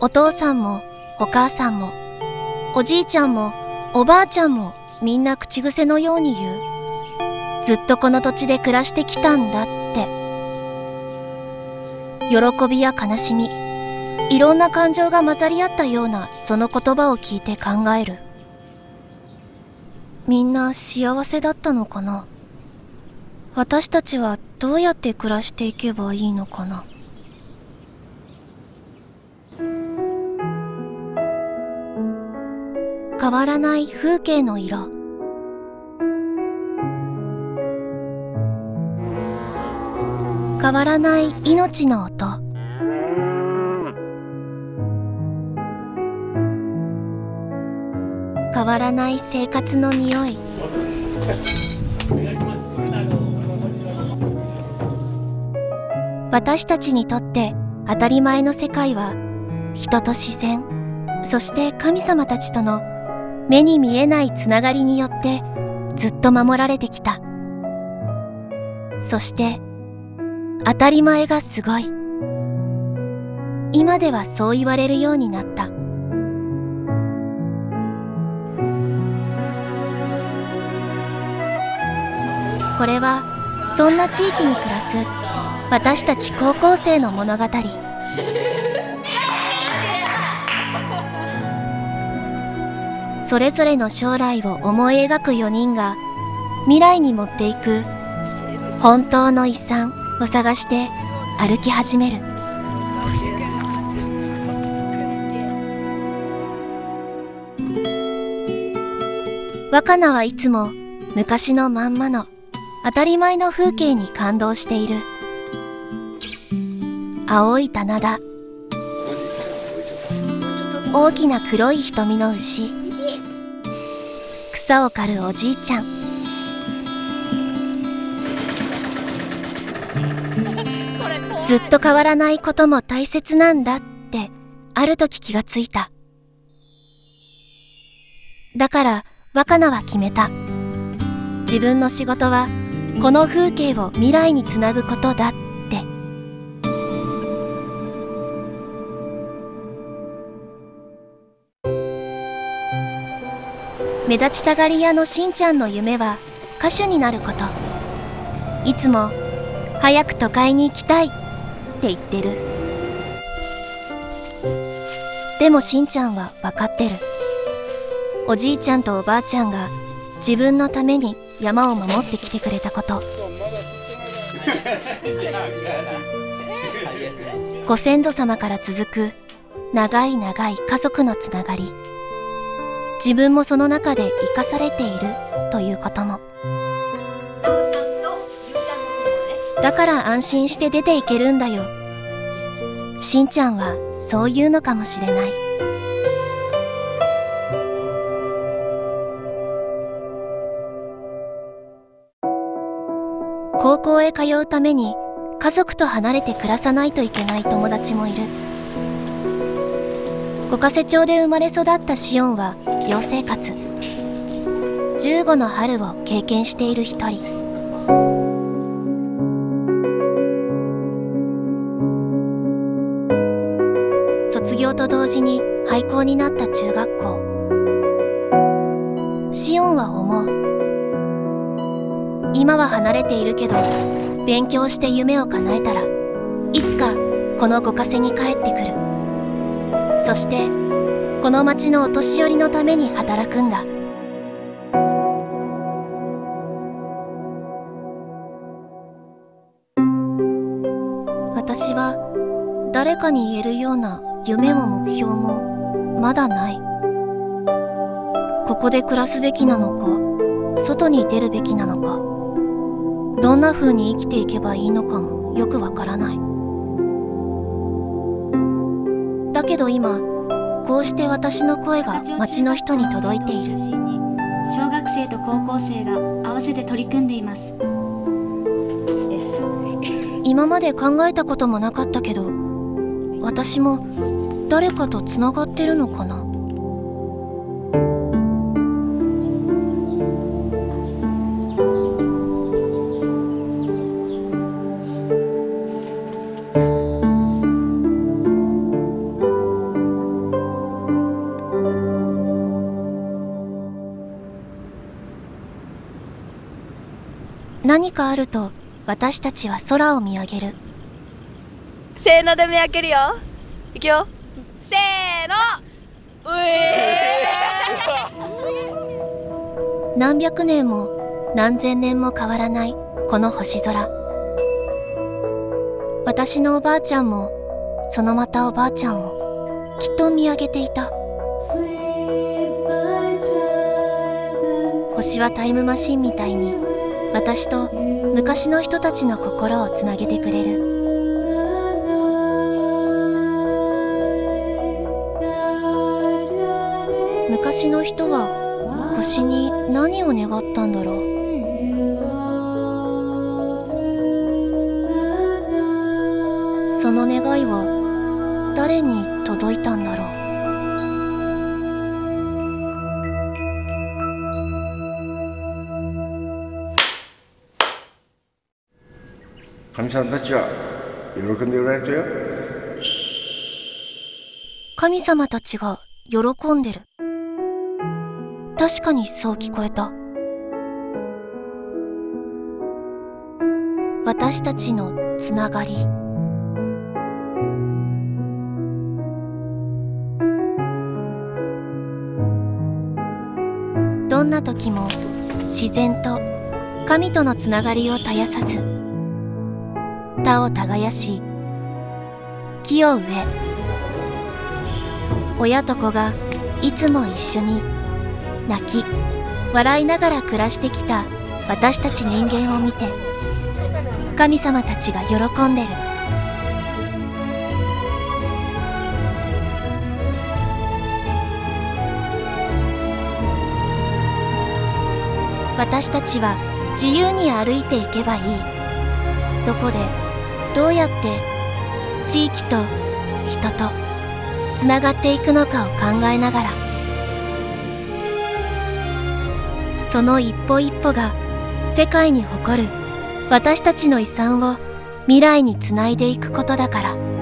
お父さんもお母さんもおじいちゃんもおばあちゃんもみんな口癖のように言う。ずっとこの土地で暮らしてきたんだって。喜びや悲しみいろんな感情が混ざり合ったようなその言葉を聞いて考える。みんな幸せだったのかな？私たちはどうやって暮らしていけばいいのかな？変わらない風景の色。変わらない命の音。変わらない生活の匂い。私たちにとって当たり前の世界は人と自然そして神様たちとの目に見えないつながりによってずっと守られてきた。そして当たり前がすごい。今ではそう言われるようになった。これはそんな地域に暮らす私たち高校生の物語。それぞれの将来を思い描く4人が未来に持っていく本当の遺産を探して歩き始める。若菜はいつも昔のまんまの当たり前の風景に感動している。青い棚田。大きな黒い瞳の牛。草を刈るおじいちゃん。ずっと変わらないことも大切なんだってある時気がついた。だから若菜は決めた。自分の仕事はこの風景を未来につなぐことだって。目立ちたがり屋のしんちゃんの夢は歌手になること。いつも早く都会に行きたいって言ってる。でもしんちゃんは分かってる。おじいちゃんとおばあちゃんが自分のために山を守ってきてくれたこと。ご先祖様から続く長い長い家族のつながり。自分もその中で生かされている。ということも。だから安心して出ていけるんだよ。しんちゃんはそう言うのかもしれない。高校へ通うために家族と離れて暮らさないといけない友達もいる。五ヶ瀬町で生まれ育ったシオンは寮生活。15の春を経験している一人。卒業と同時に廃校になった中学校。シオンは思う今は離れているけど勉強して夢を叶えたらいつかこの五ヶ瀬に帰ってくる。そしてこの町のお年寄りのために働くんだ。私は誰かに言えるような夢も目標もまだない。ここで暮らすべきなのか外に出るべきなのかどんな風に生きていけばいいのかもよくわからない。だけど今こうして私の声が町の人に届いている。小学生と高校生が合わせて取り組んでいます。今まで考えたこともなかったけど私も誰かとつながってるのかな？何かあると私たちは空を見上げる。せーので目開けるよ。いくよ。せーの。うえ何百年も何千年も変わらないこの星空。私のおばあちゃんもそのまたおばあちゃんもきっと見上げていた。星はタイムマシンみたいに私と昔の人たちの心をつなげてくれる。昔の人は星に何を願ったんだろう。その願いは誰に届いたんだろう。かみさんたちは喜んでおられたよ。神様たちが喜んでる。確かにそう聞こえた。私たちのつながり。どんな時も自然と神とのつながりを絶やさず田を耕し木を植え親と子がいつも一緒に泣き笑いながら暮らしてきた私たち人間を見て神様たちが喜んでる。私たちは自由に歩いていけばいい。どこでどうやって地域と人とつながっていくのかを考えながらその一歩一歩が世界に誇る私たちの遺産を未来につないでいくことだから。